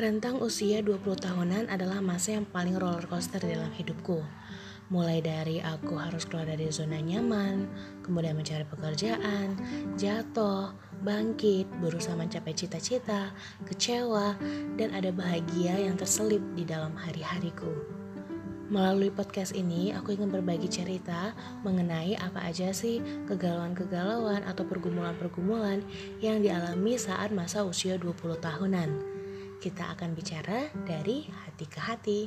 Rentang usia 20 tahunan adalah masa yang paling roller coaster dalam hidupku. Mulai dari aku harus keluar dari zona nyaman, kemudian mencari pekerjaan, jatuh, bangkit, berusaha mencapai cita-cita, kecewa, dan ada bahagia yang terselip di dalam hari-hariku. Melalui podcast ini, aku ingin berbagi cerita mengenai apa aja sih kegalauan-kegalauan atau pergumulan-pergumulan yang dialami saat masa usia 20 tahunan. Kita akan bicara dari hati ke hati.